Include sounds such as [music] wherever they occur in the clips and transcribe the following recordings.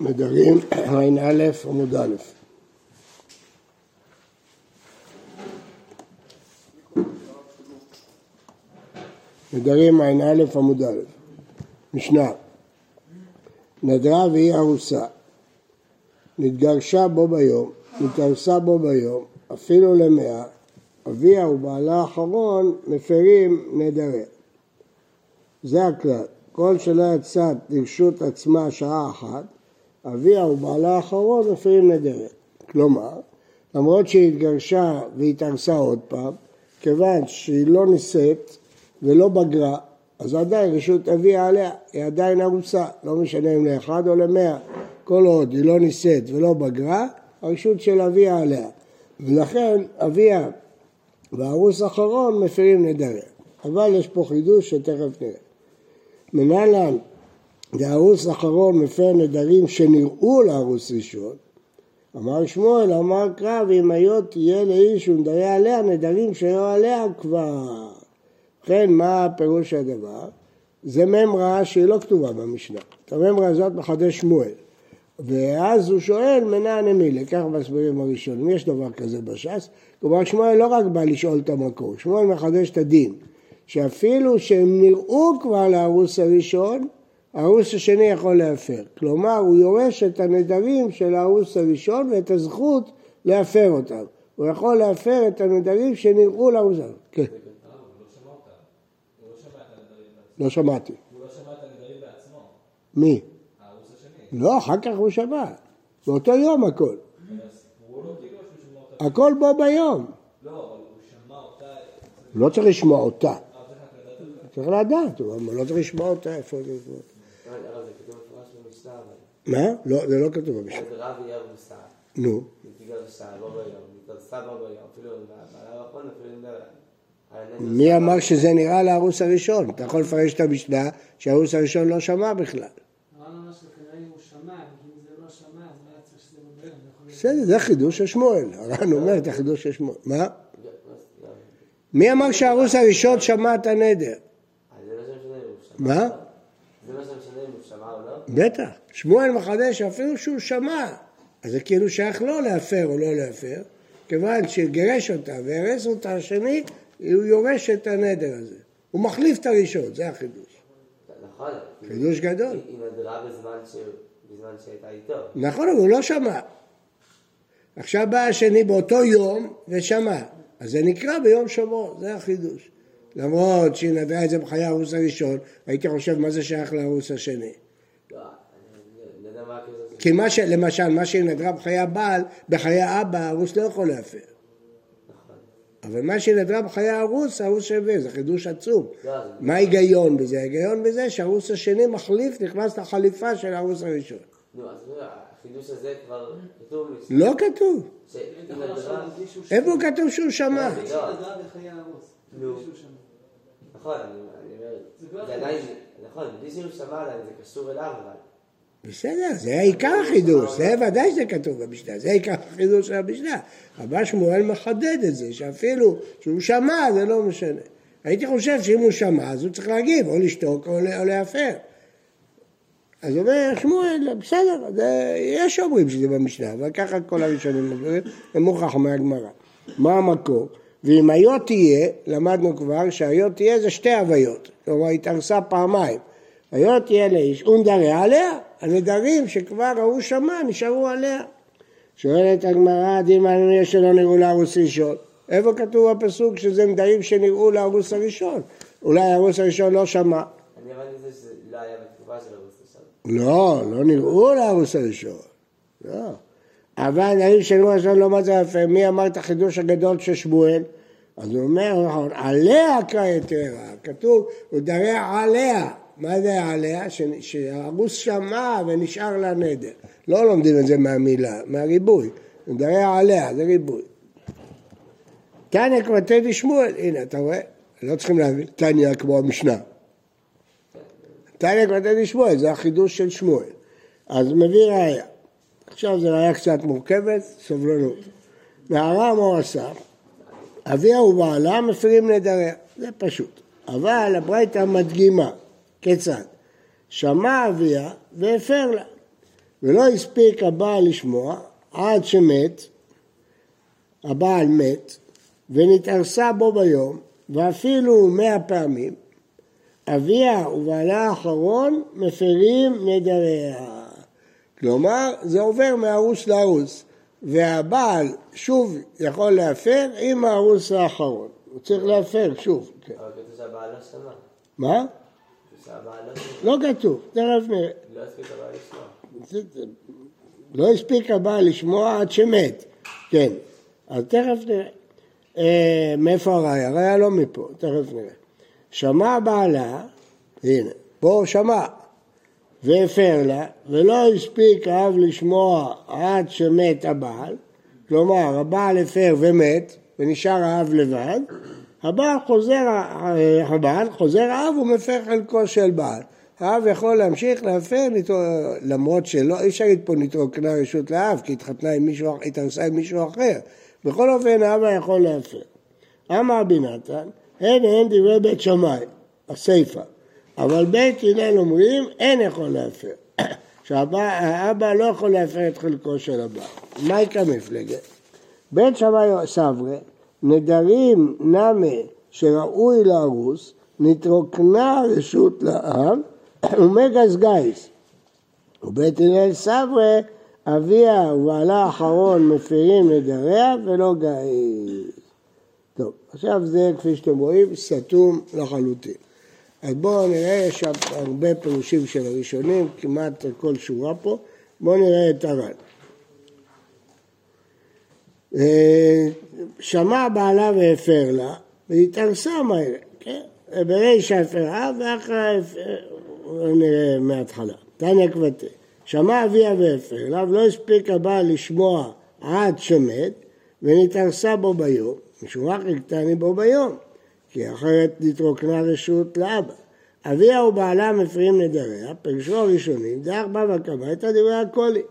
נדרים, ע"א עמוד א'. נדרים ע"א עמוד א', משנה נדרה והיא ארוסה, נתגרשה בו ביום, נתארסה בו ביום, אפילו למאה, אביה ובעלה האחרון מפרים נדריה. זה הכלל. כל שלא יצאת לרשות עצמה שעה אחת, אביה ובעלה האחרון מפרים נדרת. כלומר, למרות שהיא התגרשה והתארסה עוד פעם, כיוון שהיא לא נישאת ולא בגרה, אז עדיין רשות אביה עליה, היא עדיין ארוסה, לא משנה אם לאחד או למאה. כל עוד היא לא נישאת ולא בגרה, הרשות של אביה עליה. ולכן אביה והארוס האחרון מפרים נדריה. אבל יש פה חידוש שתכף נראה. מנהלן דהרוס אחרון מפר נדרים שנראו להרוס ראשון, אמר שמואל, אמר קרא, ואם היו תהיה לאיש ונדרי עליה נדרים שהיו עליה כבר. ובכן, מה פירוש הדבר? זה ממרה שהיא לא כתובה במשנה. את הממרה הזאת מחדש שמואל. ואז הוא שואל מנה נמילה, כך מסבירים הראשונים, יש דבר כזה בש"ס, כלומר שמואל לא רק בא לשאול את המקור, שמואל מחדש את הדין. שאפילו שהם נראו כבר להרוס הראשון, ההרוס השני יכול להפר. כלומר, הוא יורש את הנדרים של ההרוס הראשון ואת הזכות להפר אותם. הוא יכול להפר את הנדרים שנראו הראשון. כן. לא שמעתי. הוא לא שמע את הנדרים בעצמו. מי? ההרוס השני. לא, אחר כך הוא שמע. באותו יום הכל. אותה. הכל בו ביום. לא, אבל הוא שמע אותה. לא צריך לשמוע אותה. אה. צריך לדעת, הוא לא צריך לשמוע אותה, איפה זה לשמוע אותה. רגע, אבל זה כתוב מפורש במשנה, אבל... מה? לא, זה לא כתוב במשנה. אז רב יהיה ארוסה, נו. מי אמר שזה נראה להרוס הראשון? אתה יכול לפרש את המשנה שההרוס הראשון לא שמע בכלל. לא לא בסדר, זה חידוש של שמואל. הר"ן אומר את החידוש של שמואל. מה? מי אמר שההרוס הראשון שמע את הנדר? שמע. מה? זה מה שמשנה אם הוא שמע או לא? בטח. שמואל מחדש אפילו שהוא שמע. אז זה כאילו שייך לו להפר או לא להפר, כיוון שגירש אותה והרס אותה השני, הוא יורש את הנדר הזה. הוא מחליף את הראשון, זה החידוש. נכון. חידוש גדול. היא נדרה בזמן ש- בזמן שהייתה איתו. נכון, אבל הוא לא שמע. עכשיו בא השני באותו יום ושמע. אז זה נקרא ביום שבוע, זה החידוש. למרות שהיא נדרה את זה בחיי הרוס הראשון, הייתי חושב מה זה שייך להרוס השני. לא, אני לא יודע מה הקשר של כי מה ש... למשל, מה שהיא נדרה בחיי הבעל, בחיי האבא, הרוס לא יכול להפר. נכון. אבל מה שהיא נדרה בחיי הרוס, הרוס שווה, זה חידוש עצום. לא, זה- מה ההיגיון בזה? ההיגיון בזה שהרוס השני מחליף, נכנס לחליפה של הרוס הראשון. נו, אז לא, החידוש הזה כבר כתוב לא כתוב. איפה כתוב שהוא שמע? שמע. מישהו נדרה בחיי הרוס. נו. מישהו שמע. נכון, אני אני אומר... זה עדיין... נכון, בלי שהוא שמע עליהם, זה קשור אליו, אבל... בסדר, זה עיקר החידוש, זה ודאי שזה כתוב במשנה, זה עיקר החידוש של המשנה. אבל שמואל מחדד את זה, שאפילו שהוא שמע זה לא משנה. הייתי חושב שאם הוא שמע אז הוא צריך להגיב, או לשתוק או או להפר. אז אומר שמואל, בסדר, זה, יש אומרים שזה במשנה, אבל ככה כל הראשונים אומרים, זה מוכרח מהגמרא. מה המקור? ואם היה תהיה, למדנו כבר שההיה תהיה זה שתי הוויות, כלומר התארסה פעמיים. היה תהיה לאיש ונדריה עליה, הנדרים שכבר ההוא שמע נשארו עליה. שואלת הגמרא, דימה נראה שלא נראו להרוס ראשון. איפה כתוב הפסוק שזה נדרים שנראו להרוס הראשון? אולי ההרוס הראשון לא שמע. אני הבנתי זה שזה לא היה בתקופה של ערוץ ראשון. לא, לא נראו להרוס הראשון. לא. אבל נראים שנראו הראשון לא מצא יפה. מי אמר את החידוש הגדול של שמואל? אז הוא אומר, נכון, עליה יתרה. כתוב, הוא דרע עליה. מה זה עליה? שהרוס שמע ונשאר לה נדר. לא לומדים את זה מהמילה, מהריבוי. דרע עליה, זה ריבוי. תניא כבר תדעי שמואל, הנה, אתה רואה? לא צריכים להבין, תניא כמו המשנה. תניא כבר תדעי שמואל, זה החידוש של שמואל. אז מביא ראיה. עכשיו זו ראיה קצת מורכבת, סבלנות. נערה עשה? אביה ובעלה מפרים נדריה, זה פשוט. אבל הברייתא מדגימה, כיצד? שמע אביה והפר לה. ולא הספיק הבעל לשמוע עד שמת, הבעל מת, ונתערסה בו ביום, ואפילו מאה פעמים, אביה ובעלה האחרון מפרים נדריה. כלומר, זה עובר מהרוס להרוס, והבעל שוב יכול להפר עם ההרוס האחרון. הוא צריך להפר שוב. כן. אבל כתוב שהבעל לא שמע. מה? לא. לא כתוב, תכף נראה. לא הספיק הבעל לשמוע. לא הספיק הבעל לשמוע עד שמת, כן. אז תכף נראה. אה, מאיפה הראיה? הראיה לא מפה, תכף נראה. שמע בעלה, הנה, פה שמע, והפר לה, ולא הספיק האב לשמוע עד שמת הבעל, כלומר הבעל הפר ומת, ונשאר האב לבד, הבעל חוזר, אה, הבעל חוזר האב ומפר חלקו של בעל. האב יכול להמשיך להפר, למרות שלא, אי אפשר להגיד פה נתרוקנה רשות לאב, כי התחתנה עם מישהו, התארסה עם מישהו אחר. בכל אופן, האבא יכול להפר. אמר רבי נתן, הן הן דברי בית שמאי, הסיפא. אבל בית הלל אומרים, אין יכול להפר. [clears throat] שהאבא לא יכול להפר את חלקו של הבעל. מה יקרה מפלגת? בית שמאי סברי, נדרים נמה שראוי להרוס, נתרוקנה רשות לאב ומגז גייס. ובית הלל סברי, אביה ובעלה האחרון מפירים נדריה ולא גייס. טוב, עכשיו זה כפי שאתם רואים סתום לחלוטין. אז בואו נראה, יש הרבה פירושים של הראשונים, כמעט כל שורה פה. בואו נראה את הר"ן. אה, שמע בעלה והפר לה, והתארסה מהר, כן? ברישא הפרה ואחרי נראה מההתחלה. תניא כבתי. שמע אביה והפר לה, ולא הספיק הבעל לשמוע עד שמת, ונתארסה בו ביום, משום רק הקטני בו ביום, כי אחרת נתרוקנה רשות לאבא. אביה ובעלה מפרים נדריה, פירשו הראשונים, דרך בבא קמא את דברי הקולי.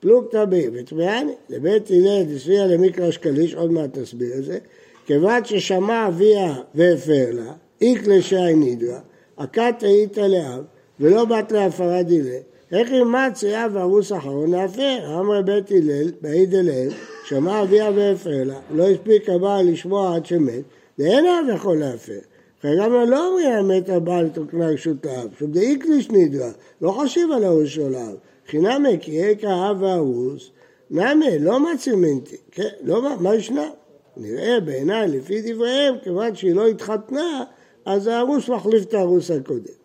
פלוגתא בי וטמאני, לבית הלל דסביע למקרא שקליש, עוד מעט נסביר את זה, כיוון ששמע אביה והפר לה, איקלה שי נידרא, הכת היית לאב, ולא בת להפרה דילה, איך אימץ אב הרוס אחרון להפר? אמר בית הלל, בעיד אליהם, שמע אביה והפר לה, לא הספיק הבעל לשמוע עד שמת, ואין אב יכול להפר. וגם לא אומרים המת הבעל תוקנה רשות האב, שוב דאיקליש נידרא, לא חושב על הרוס של האב. חינמי כי איקה האב והרוס, נמי, לא מצמנתי, כן, לא, מה- ישנה? נראה בעיניי, לפי דבריהם, כיוון שהיא לא התחתנה, אז הארוס מחליף את הארוס הקודם.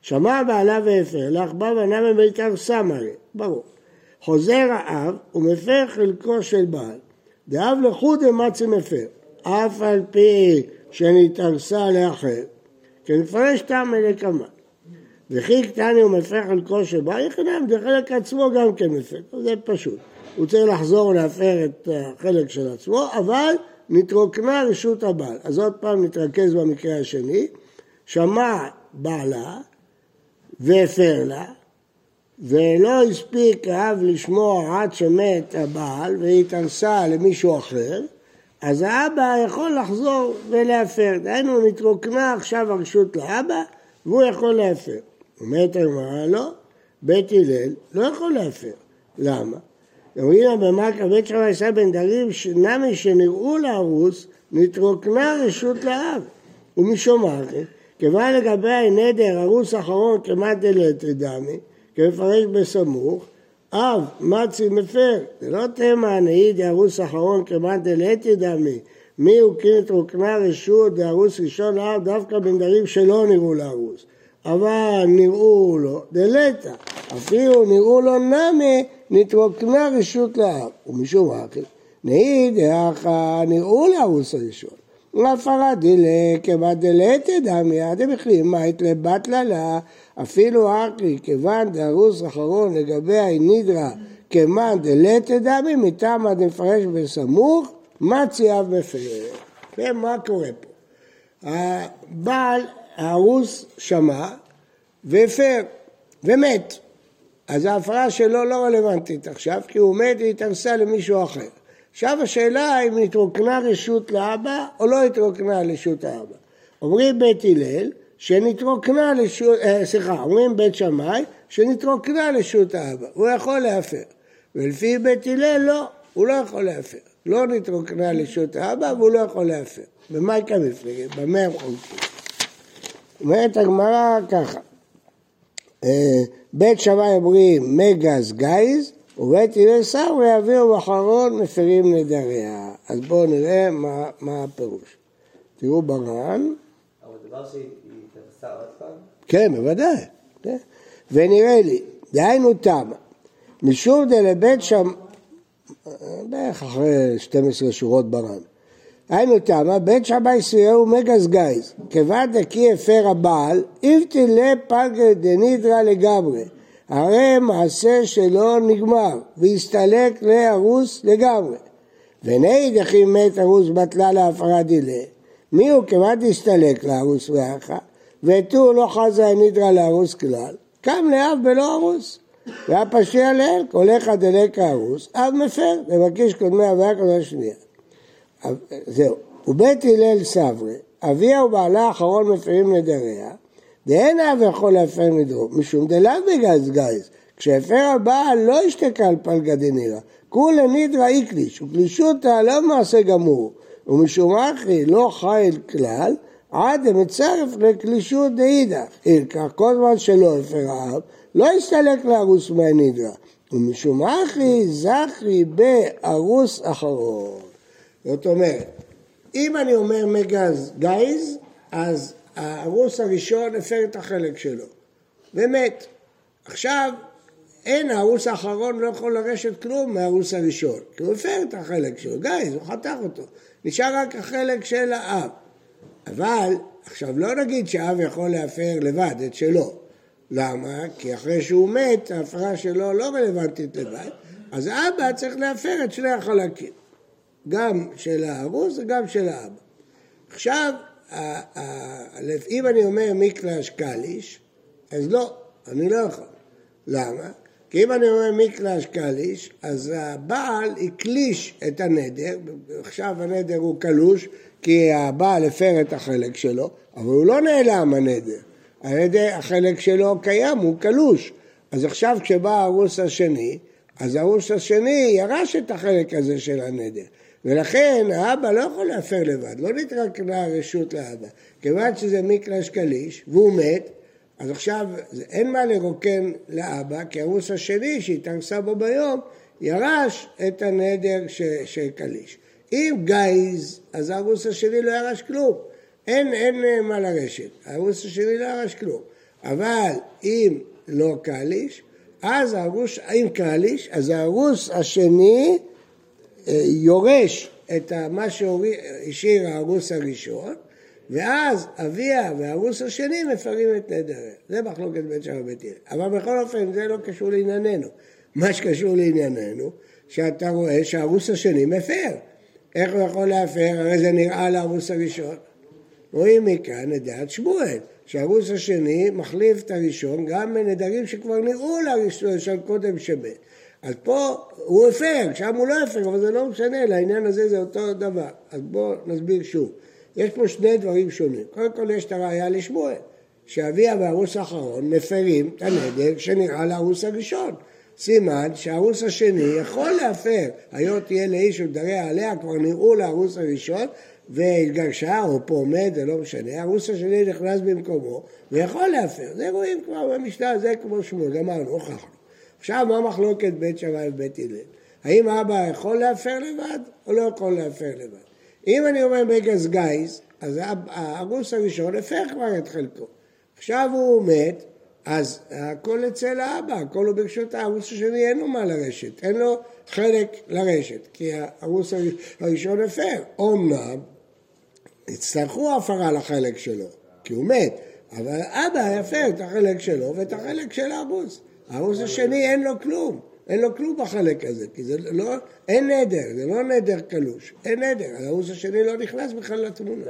שמע בעלה והפר לך, בא ונמי בעיקר סמרי, ברור. חוזר האב ומפר חלקו של בעל, דאב לחוד אמצי מפר, אף על פי שנתארסה לאחר, כמפרש טעם לקמן. וכי קטני הוא מפר חלקו בעל יחנם, זה חלק עצמו גם כן מפר, זה פשוט. הוא צריך לחזור להפר את החלק של עצמו, אבל נתרוקנה רשות הבעל. אז עוד פעם נתרכז במקרה השני, שמע בעלה והפר לה, ולא הספיק האב לשמוע עד שמת הבעל והתארסה למישהו אחר, אז האבא יכול לחזור ולהפר. דהיינו, נתרוקנה עכשיו הרשות לאבא, והוא יכול להפר. אומרת הגמרא, לא, בית הלל לא יכול להפר. למה? אומרים במקרא בית שמאי עשה בן דרים, נמי שנראו להרוס, נתרוקנה רשות לאב. ומשום אחר, כיוון לגבי הנדר הרוס אחרון כמעט דלתרי דמי, כמפרש בסמוך, אב מצי מפר, זה לא תימא נהי דהרוס אחרון כמעט דלתרי דמי, מי הוא כן נתרוקנה רשות דהרוס ראשון לאב דווקא בנדרים שלא נראו להרוס. אבל נראו לו דלתא, אפילו נראו לו נמי, נתרוקנה רשות לאב. ומשום אחר, נהי דאחא נראו להרוס הראשון. להפרה דילה כבת דלתא דמיה דמכלים מית לבת ללה אפילו אקלי כיוון דהרוס אחרון לגבי הנידרא כמאן דלתא דמי מטעמא דמפרש בסמוך מצי אב מפר. כן, קורה פה? הבעל ההרוס שמע והפר ומת. אז ההפרה שלו לא רלוונטית עכשיו, כי הוא מת והתארסה למישהו אחר. עכשיו השאלה אם התרוקנה רשות לאבא או לא התרוקנה רשות האבא. אומרים בית הלל שנתרוקנה לשות, אה, סליחה, אומרים בית שמאי, שנתרוקנה לשות האבא, הוא יכול להפר. ולפי בית הלל לא, הוא לא יכול להפר. לא נתרוקנה לשות האבא והוא לא יכול להפר. במה יקרה מפלגת? במה הם חולקים? אומרת הגמרא ככה, אה, בית שמאי אומרים מגז גייז, ובית הלל סברי יביאו בחרון מפרים נדריה. אז בואו נראה מה, מה הפירוש. תראו בר"ן, אבל דבר שהיא התנסה עוד פעם, כן, בוודאי. כן. ונראה לי, דהיינו תמה, משום דלבית שם, בערך אחרי 12 שורות בר"ן. היינו תמה, בית שמאי סבירו מגז גייז, כיוון דקי הפר הבעל, איבתילה פגר דנידרא לגמרי. הרי מעשה שלו נגמר, והסתלק להרוס לגמרי. ונהי דכי מת ארוס בטלה להפרה דילה. מי הוא כמעט הסתלק להרוס ואחה, ותו לא חזה הנידרא להרוס כלל, קם לאב בלא ארוס. והפשיע לאל, הולך דלק הרוס, אב מפר, לבקש קודמי אביה קודמי שנייה. זהו, ובית הלל סברי, אביה ובעלה האחרון מפרים נדריה, דאין אב יכול להפר נדרו, משום דלאו בגז גייז, כשהפר הבעל לא השתקע על פלגה דנירא, כולה נידרא איקליש, וקלישותא לא מעשה גמור, ומשום אחי לא חייל כלל, עד דמצרף לקלישות דאידך, אילקח כל זמן שלא הפר האב, לא יסתלק להרוס מהנידרא, ומשום אחי זכרי בארוס אחרון. זאת אומרת, אם אני אומר מגז גייז, אז הארוס הראשון הפר את החלק שלו, ומת. עכשיו, אין, הארוס האחרון לא יכול לרשת כלום מהארוס הראשון, כי הוא הפר את החלק שלו, גייז, הוא חתך אותו. נשאר רק החלק של האב. אבל, עכשיו לא נגיד שאב יכול להפר לבד את שלו. למה? כי אחרי שהוא מת, ההפרה שלו לא רלוונטית לבד, אז האבא צריך להפר את שני החלקים. גם של הארוס וגם של האבא. עכשיו, אם אני אומר מיקלש קליש, אז לא, אני לא יכול. למה? כי אם אני אומר מיקלש קליש, אז הבעל הקליש את הנדר, עכשיו הנדר הוא קלוש, כי הבעל הפר את החלק שלו, אבל הוא לא נעלם הנדר. הנדר, החלק שלו קיים, הוא קלוש. אז עכשיו כשבא הארוס השני, אז הארוס השני ירש את החלק הזה של הנדר. ולכן האבא לא יכול להפר לבד, לא נתרקנה הרשות לאבא. כיוון שזה מקלש קליש והוא מת, אז עכשיו אין מה לרוקן לאבא, כי הרוס השני שהתארסה בו ביום, ירש את הנדר של קליש. אם גייז, אז הרוס השני לא ירש כלום. אין, אין מה לרשת, הרוס השני לא ירש כלום. אבל אם לא קליש, אז הרוס, אם קליש, אז הרוס השני יורש את מה שהשאיר הארוס הראשון, ואז אביה והארוס השני מפרים את נדריה. זה מחלוקת בית שם ובית הלל. אבל בכל אופן זה לא קשור לענייננו. מה שקשור לענייננו, שאתה רואה שהארוס השני מפר. איך הוא יכול להפר? הרי זה נראה לארוס הראשון. רואים מכאן את דעת שמואל, שהארוס השני מחליף את הראשון גם בנדרים שכבר נראו לראשון קודם שמת. אז פה הוא הפר, שם הוא לא הפר, אבל זה לא משנה, לעניין הזה זה אותו דבר. אז בואו נסביר שוב. יש פה שני דברים שונים. קודם כל יש את הראייה לשמואל, שאביה והרוס האחרון מפרים את הנדר שנראה להרוס הראשון. סימן שהרוס השני יכול להפר, היות תהיה לאיש ודריה עליה, כבר נראו להרוס הראשון, והתגרשה או פה עומד, זה לא משנה, הרוס השני נכנס במקומו ויכול להפר. זה רואים כבר במשנה, זה כמו שמואל, גמרנו, הוכחנו. עכשיו, מה מחלוקת בית שמאי ובית הלל? האם אבא יכול להפר לבד או לא יכול להפר לבד? אם אני אומר בגז גייז, אז הארוס הראשון הפר כבר את חלקו. עכשיו הוא מת, אז הכל אצל האבא, הכל הוא ברשות הארוס השני, אין לו מה לרשת, אין לו חלק לרשת, כי הארוס הראשון הפר. אומנם, יצטרכו הפרה לחלק שלו, כי הוא מת, אבל אבא יפר את החלק שלו ואת החלק של הארוס. הארוס השני אין לו כלום, אין לו כלום בחלק הזה, כי זה לא, אין נדר, זה לא נדר קלוש, אין נדר, הארוס השני לא נכנס בכלל לתמונה.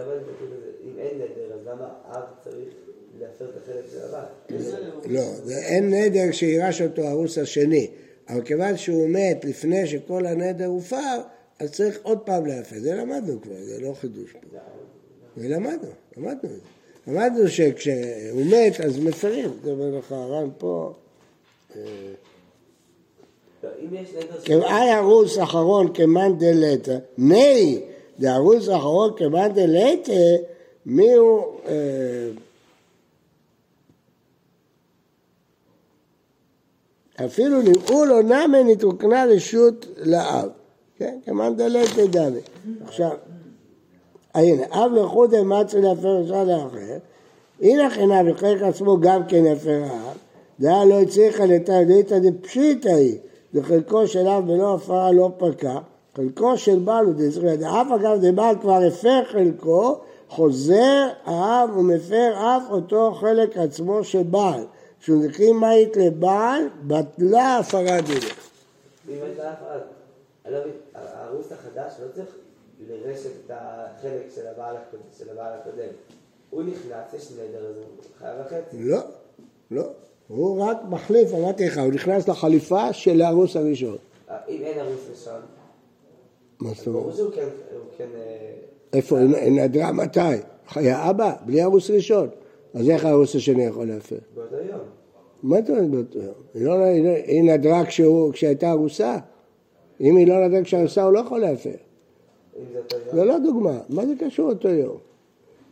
אם אין נדר, אז למה אב צריך להפר את החלק של הבת? לא, אין נדר שירש אותו הארוס השני, אבל כיוון שהוא מת לפני שכל הנדר הופר, אז צריך עוד פעם להפר, זה למדנו כבר, זה לא חידוש פה. זה למדנו, למדנו את זה. למדנו שכשהוא מת אז מפרים, זה אומר לך הר"ן פה. כמאי ארוס אחרון כמאן דלתא, מי דארוס אחרון כמאן דלתא, מי הוא... אה, אפילו נראו לו נמי נתרוקנה רשות לאב. כן, כמאן דלתא דמי. עכשיו, הנה, אב לחוד מצרי להפר רשע לאחר, הנה חינה וחלק עצמו גם כן יפר האב, דעה לא הצליחה לתרדתא דפשיטא היא, וחלקו של אב בלא הפרה לא פקע, חלקו של בעל הוא דזכויות, אף אגב דבעל כבר הפר חלקו, חוזר האב ומפר אף אותו חלק עצמו של בעל. נקראים מית לבעל, בטלה הפרה דרך. אם יש לה הפרעה, אני לא מבין, הערוס החדש לא צריך לרשת את החלק של הבעל הקודם, של הבעל הקודם. הוא נכנס, יש נדר, אז הוא חייב וחצי. לא, לא. הוא רק מחליף, אמרתי לך, הוא נכנס לחליפה של הארוס הראשון. אה, אם אין ערוס ראשון, מה זאת ברור אומרת? שהוא כן, כן... אה, איפה, היא נדרה מתי? היה אבא, בלי ארוס ראשון. אז איך הארוס השני יכול להפר? באותו יום. מה אתה אומר באותו יום? היא לא- לא- נדרה כשהייתה ארוסה. אם היא לא נדרה כשהארוסה, הוא לא יכול להפר. זה לא דוגמה, מה זה קשור אותו יום?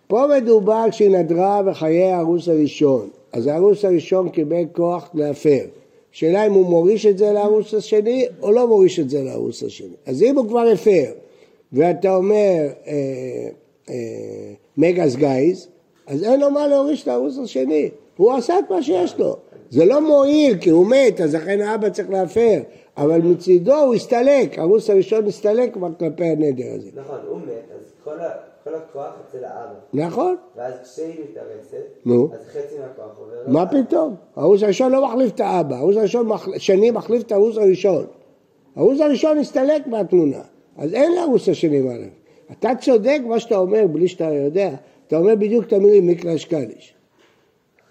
פה מדובר כשהיא נדרה בחיי הארוס הראשון, אז הארוס הראשון קיבל כוח להפר. שאלה אם הוא מוריש את זה לארוס השני או לא מוריש את זה לארוס השני. אז אם הוא כבר הפר, ואתה אומר אה, אה, מגס גייז, אז אין לו מה להוריש לארוס השני. הוא עשה את מה שיש לו. זה לא מועיל כי הוא מת, אז לכן האבא צריך להפר. אבל מצידו הוא הסתלק, הארוס הראשון הסתלק כבר כלפי הנדר הזה. נכון, הוא מת, אז כל ה- כל הכוח אצל האבא. נכון? ואז כשהיא מתארסת, נו. אז חצי מהכוח עובר מה לאבא. פתאום? הערוץ הראשון לא מחליף את האבא, הערוץ הראשון מח- שני מחליף את הערוץ הראשון. הערוץ הראשון הסתלק מהתמונה, אז אין לערוץ השני מה להגיד. אתה צודק מה שאתה אומר בלי שאתה יודע, אתה אומר בדיוק את המילים מקלש קליש.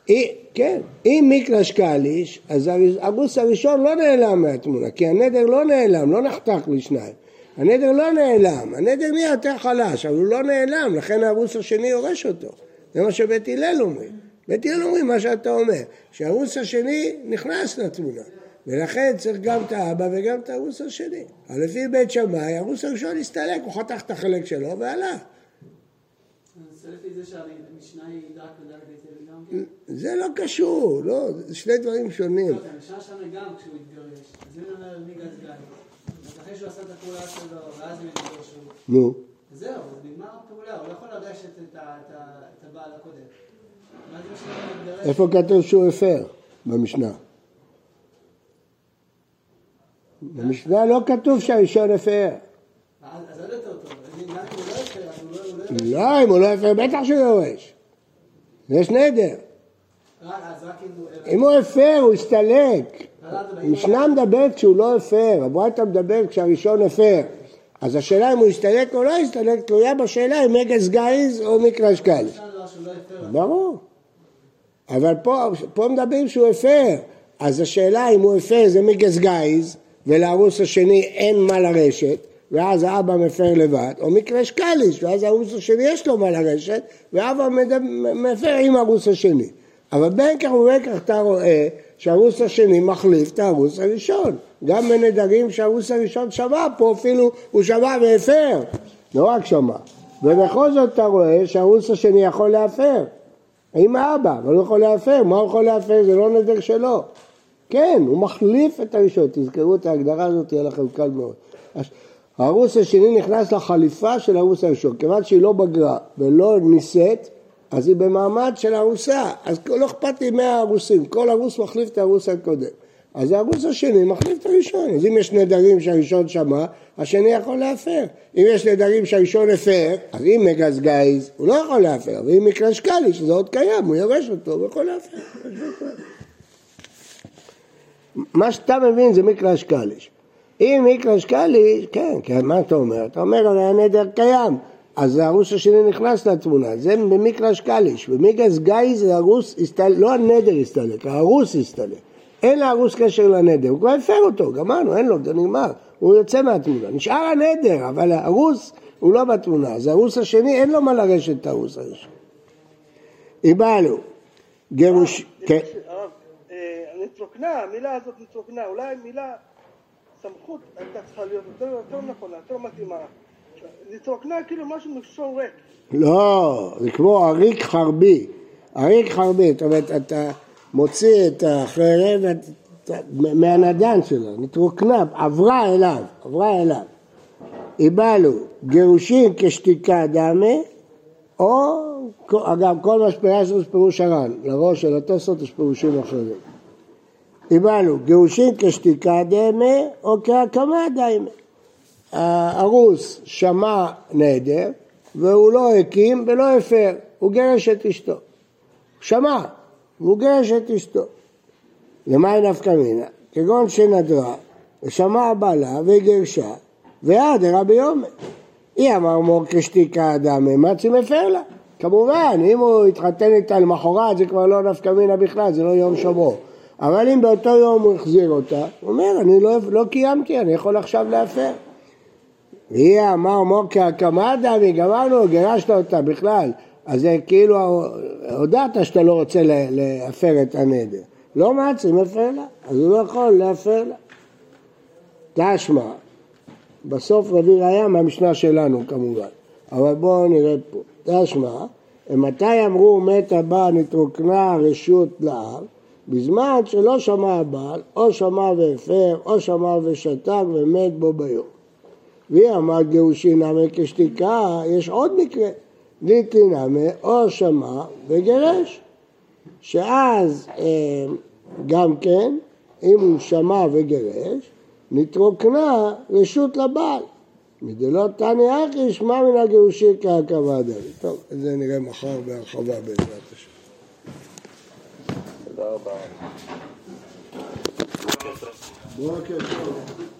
אי- כן, אם מקלש קליש, אז הערוץ הראשון לא נעלם מהתמונה, כי הנדר לא נעלם, לא נחתך לשניים. הנדר לא נעלם, הנדר נהיה יותר חלש, אבל הוא לא נעלם, לכן הערוץ השני יורש אותו. זה מה שבית הלל אומרים. בית הלל אומרים מה שאתה אומר, שהערוץ השני נכנס לתמונה, ולכן צריך גם את האבא וגם את הערוץ השני. אבל לפי בית שמאי, הערוץ הראשון הסתלק, הוא חתך את החלק שלו והלך. זה כן. לא קשור, לא, זה שני דברים שונים. לא, המשנה שם גם כשהוא התגרש. אז אם הוא אומר מי גז גיא, אחרי שהוא עשה את הפעולה שלו, ואז הם התגרשו. נו, זהו, נגמר הפעולה, הוא לא יכול לרשת את הבעל הקודם. איפה כתוב שהוא הפר? במשנה. במשנה לא כתוב שהראשון הפר. אז הוא לא הוא לא- לא. לא, אם הוא לא הפר, בטח שהוא יורש. יש נדר. אם הוא הפר, הוא הסתלק. המשנה מדברת כשהוא לא הפר, הברייתא מדברת כשהראשון הפר. אז השאלה אם הוא הסתלק או לא הסתלק תלויה בשאלה אם מגס גייז או מקרש דבר שהוא לא יפר. ברור. אבל פה, פה מדברים שהוא הפר. אז השאלה אם הוא הפר זה מגס גייז, ולערוץ השני אין מה לרשת, ואז האבא מפר לבד, או מקרש קליש, ואז הערוץ השני יש לו מה לרשת, ואבא מדבר- מפר עם הערוץ השני. אבל בין כך ובין כך אתה רואה שהערוץ השני מחליף את הערוץ הראשון. גם בנדרים שהערוץ הראשון שמע, פה אפילו הוא שמע והפר, לא רק שמע. ובכל זאת אתה רואה שהערוץ השני יכול להפר. עם האבא, אבל הוא יכול להפר, מה הוא יכול להפר? זה לא נדר שלו. כן, הוא מחליף את הראשון, תזכרו את ההגדרה הזאת, תהיה לכם קל מאוד. הערוץ השני נכנס לחליפה של הערוץ הראשון, כיוון שהיא לא בגרה ולא נישאת, אז היא במעמד של ארוסה, אז לא אכפת לי מהערוסים, כל ערוץ מחליף את הערוץ הקודם. אז הערוץ השני מחליף את הראשון, אז אם יש נדרים שהראשון שמע, השני יכול להפר. אם יש נדרים שהראשון הפר, אז אם מגז גייז, הוא לא יכול להפר, ואם מקרש קלי, שזה עוד קיים, הוא יורש אותו, הוא יכול להפר. מה שאתה מבין זה מקרש קליש. אם מקרש קליש, כן, כן, מה אתה אומר? אתה אומר הרי הנדר קיים, אז הערוס השני נכנס לתמונה, זה במקרש קליש, במקרש גיא זה הרוס, הסתל... לא הנדר הסתלק, הערוס הסתלק. אין לערוס קשר לנדר, הוא כבר הפר אותו, גמרנו, אין לו, זה נגמר, הוא יוצא מהתמונה. נשאר הנדר, אבל הערוס הוא לא בתמונה, אז הערוס השני אין לו מה לרשת את הערוס הראשון. איבלו, גירוש... כן, הרב, אה, נתרוקנה, המילה הזאת נתרוקנה, אולי מילה סמכות הייתה צריכה להיות יותר נכונה, יותר מתאימה. נתרוקנה כאילו משהו מלשון ריק. לא, זה כמו אריק חרבי, אריק חרבי, זאת אומרת, אתה מוציא את החרב מהנדן שלו, נתרוקנה, עברה אליו, עברה אליו. איבלו, גירושין כשתיקה דמה, או, אגב, כל מה שפירש זה פירוש הר"ן, לראש של התוספות יש פירושים אחרים. איבלו, גירושין כשתיקה דמה, או כהקמה דמה. הארוס שמע נדר והוא לא הקים ולא הפר, הוא גירש את אשתו. שמע, והוא גירש את אשתו. למה היא נפקא מינה? כגון שנדרה ושמע בעלה וגירשה והדרה ביומה. היא אמר מור כשתיקה אדם מצי מפר לה. כמובן, אם הוא התחתן איתה למחרת זה כבר לא נפקא מינה בכלל, זה לא יום שבוע. אבל אם באותו יום הוא החזיר אותה, הוא אומר, אני לא, לא קיימתי, אני יכול עכשיו להפר. והיא אמר מוקי הקמה דמי, גמרנו, גירשת אותה בכלל. אז זה כאילו הודעת שאתה לא רוצה לה- להפר את הנדר. לא מצי, מפר לה, אז הוא לא יכול להפר לה. תשמע, בסוף רבי ראיה מהמשנה שלנו כמובן, אבל בואו נראה פה. תשמע, מתי אמרו מת הבעל נתרוקנה רשות לאב? בזמן שלא שמע הבעל, או שמע והפר, או שמע ושתק ומת בו ביום. והיא אמרת גירושין נמי כשתיקה, יש עוד מקרה. ליטי נמי או שמע וגירש. שאז אה, גם כן, אם הוא שמע וגירש, נתרוקנה רשות לבעל. מדלא תני אחי, שמע מן הגירושין כהקמה דמי. טוב, את זה נראה מחר בהרחבה בעזרת השם. תודה רבה. בוקר טוב.